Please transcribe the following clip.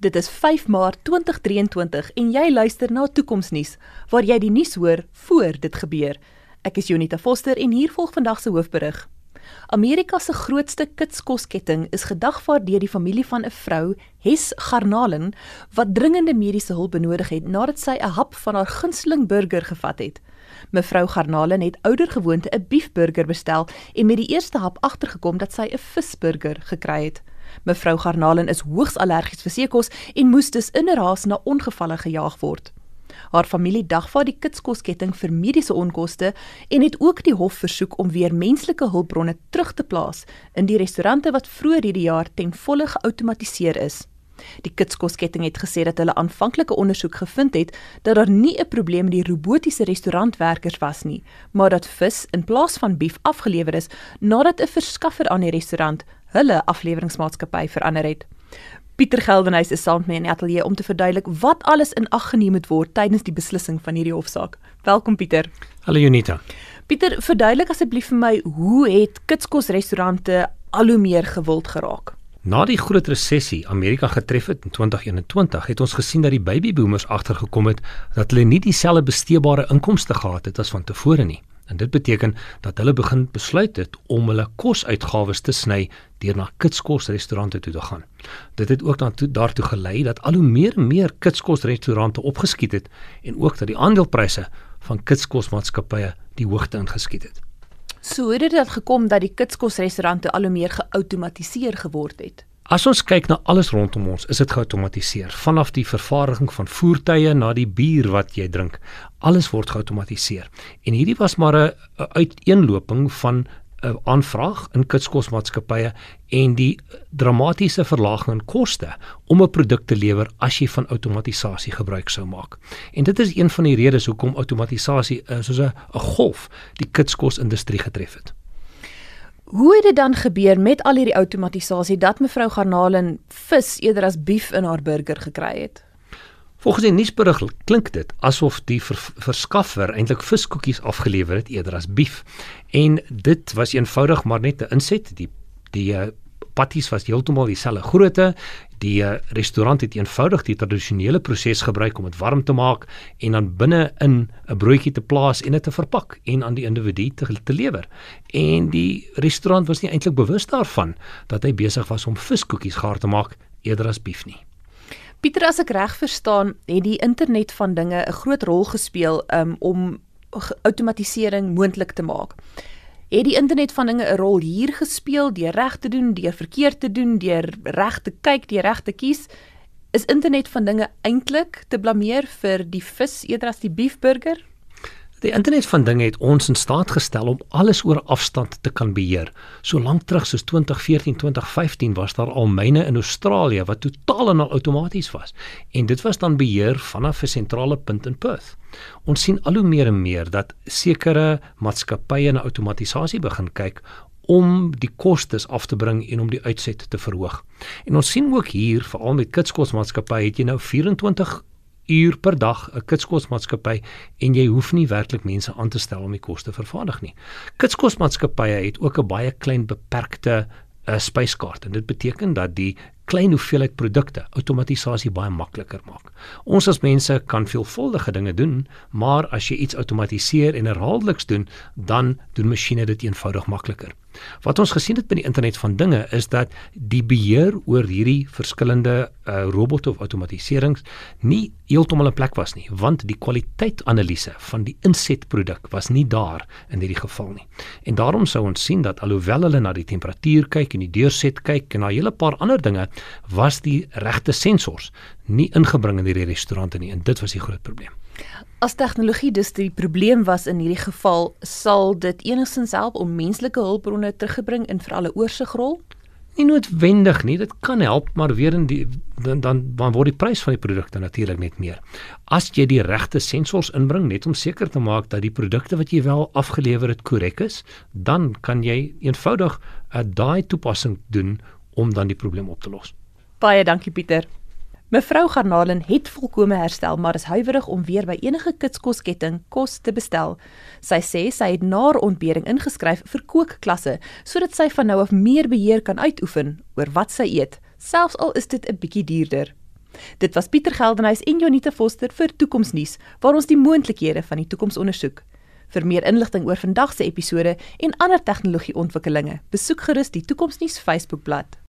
Dit is 5 Maart 2023 en jy luister na Toekomsnuus waar jy die nuus hoor voor dit gebeur. Ek is Jonita Foster en hier volg vandag se hoofberig. Amerika se grootste kitskosketting is gedagvaar deur die familie van 'n vrou, Hes Garnalen, wat dringende mediese hulp benodig het nadat sy 'n hap van haar gunsteling burger gevat het. Mevrou Garnalen het oudergewoonte 'n beefburger bestel en met die eerste hap agtergekom dat sy 'n visburger gekry het. Mevrou Garnalen is hoogs allergies vir seekos en moes dus in 'n raas na ongevalle gejaag word. Haar familie dagvaar die kitskosketting vir mediese onkoste en het ook die hof versoek om weer menslike hulpbronne terug te plaas in die restaurante wat vroeër hierdie jaar ten volle geautomatiseer is. Die kitskosketting het gesê dat hulle aanvanklike ondersoek gevind het dat daar nie 'n probleem met die robotiese restaurantwerkers was nie, maar dat vis in plaas van bief afgelewer is nadat 'n verskaffer aan die restaurant hulle afleweringsmaatskappy verander het. Pieter Geldenhuys is saam met my in die ateljee om te verduidelik wat alles in ag geneem moet word tydens die beslissing van hierdie hofsaak. Welkom Pieter. Hallo Junita. Pieter, verduidelik asseblief vir my hoe het kitskos restaurante al hoe meer gewild geraak? Na die groot resessie Amerika getref het in 2021, het ons gesien dat die babyboomers agtergekom het dat hulle nie dieselfde besteedbare inkomste gehad het as van tevore nie. En dit beteken dat hulle begin besluit het om hulle kosuitgawes te sny deur na kitskosrestaurante toe te gaan. Dit het ook daartoe daartoe gelei dat al hoe meer en meer kitskosrestaurante opgeskiet het en ook dat die aandelepryse van kitskosmaatskappye die hoogte ingeskiet het. So het dit gekom dat die kitskosrestaurante al hoe meer geautomatiseer geword het. As ons kyk na alles rondom ons, is dit geautomatiseer. Vanaf die vervaardiging van voertuie na die bier wat jy drink, alles word geautomatiseer. En hierdie was maar 'n uiteenloping van 'n aanvraag in kitskosmaatskappye en die dramatiese verlaging in koste om 'n produk te lewer as jy van outomatisasie gebruik sou maak. En dit is een van die redes hoekom outomatisasie uh, soos 'n golf die kitskosindustrie getref het. Hoe het dit dan gebeur met al hierdie outomatisasie dat mevrou Garnalen vis eerder as bief in haar burger gekry het? Volgens die nuusberig klink dit asof die ver verskaffer eintlik viskoekies afgelewer het eerder as bief. En dit was eenvoudig maar net 'n inset. Die die uh, patties was heeltemal dieselfde grootte. Die uh, restaurant het eenvoudig die tradisionele proses gebruik om dit warm te maak en dan binne in 'n broodjie te plaas en dit te verpak en aan die individu te, te lewer. En die restaurant was nie eintlik bewus daarvan dat hy besig was om viskoekies gaar te maak eerder as bief nie. Pieter, as ek reg verstaan, het die internet van dinge 'n groot rol gespeel um, om outomatisering moontlik te maak. Het die internet van dinge 'n rol hier gespeel deur reg te doen, deur verkeerd te doen, deur reg te kyk, deur reg te kies? Is internet van dinge eintlik te blameer vir die vis eerder as die beefburger? Die internet van dinge het ons in staat gestel om alles oor afstand te kan beheer. So lank terug soos 2014, 2015 was daar al myne in Australië wat totaal en al outomaties was en dit was dan beheer vanaf 'n sentrale punt in Perth. Ons sien al hoe meer en meer dat sekere maatskappye na outomatisasie begin kyk om die kostes af te bring en om die uitset te verhoog. En ons sien ook hier veral met kitskosmaatskappye het jy nou 24 uur per dag 'n kitskosmaatskappy en jy hoef nie werklik mense aan te stel om die kos te vervaardig nie. Kitskosmaatskappye het ook 'n baie klein beperkte uh, spyskaart en dit beteken dat die klein hoeveelheid produkte outomatisasie baie makliker maak. Ons as mense kan veelvuldige dinge doen, maar as jy iets outomatiseer en herhaaldeliks doen, dan doen masjiene dit eenvoudig makliker. Wat ons gesien het by die internet van dinge is dat die beheer oor hierdie verskillende uh, robotte of outomatiserings nie heeltemal 'n plek was nie, want die kwaliteitsanalise van die insetproduk was nie daar in hierdie geval nie. En daarom sou ons sien dat alhoewel hulle na die temperatuur kyk en die deurset kyk en na 'n hele paar ander dinge, was die regte sensors nie ingebring in hierdie restaurante nie en dit was die groot probleem. As tegnologie dus die probleem was in hierdie geval, sal dit enigstens help om menslike hulpbronne teruggebring in vir alle oorsigrol? Nie noodwendig nie, dit kan help, maar weer in die dan dan, dan word die prys van die produkte natuurlik net meer. As jy die regte sensors inbring net om seker te maak dat die produkte wat jy wel afgelewer het korrek is, dan kan jy eenvoudig 'n uh, daai toepassing doen om dan die probleem op te los. Baie dankie Pieter. Mevrou Garnalen het volkome herstel, maar is huiwerig om weer by enige kitskosketting kos te bestel. Sy sê sy het na ontbering ingeskryf vir kookklasse sodat sy van nou af meer beheer kan uitoefen oor wat sy eet, selfs al is dit 'n bietjie duurder. Dit was Pieter Geldenhuys en Jonita Foster vir Toekomsnuus waar ons die moontlikhede van die toekoms ondersoek. Vir meer inligting oor vandag se episode en ander tegnologieontwikkelinge, besoek gerus die Toekomsnuus Facebookblad.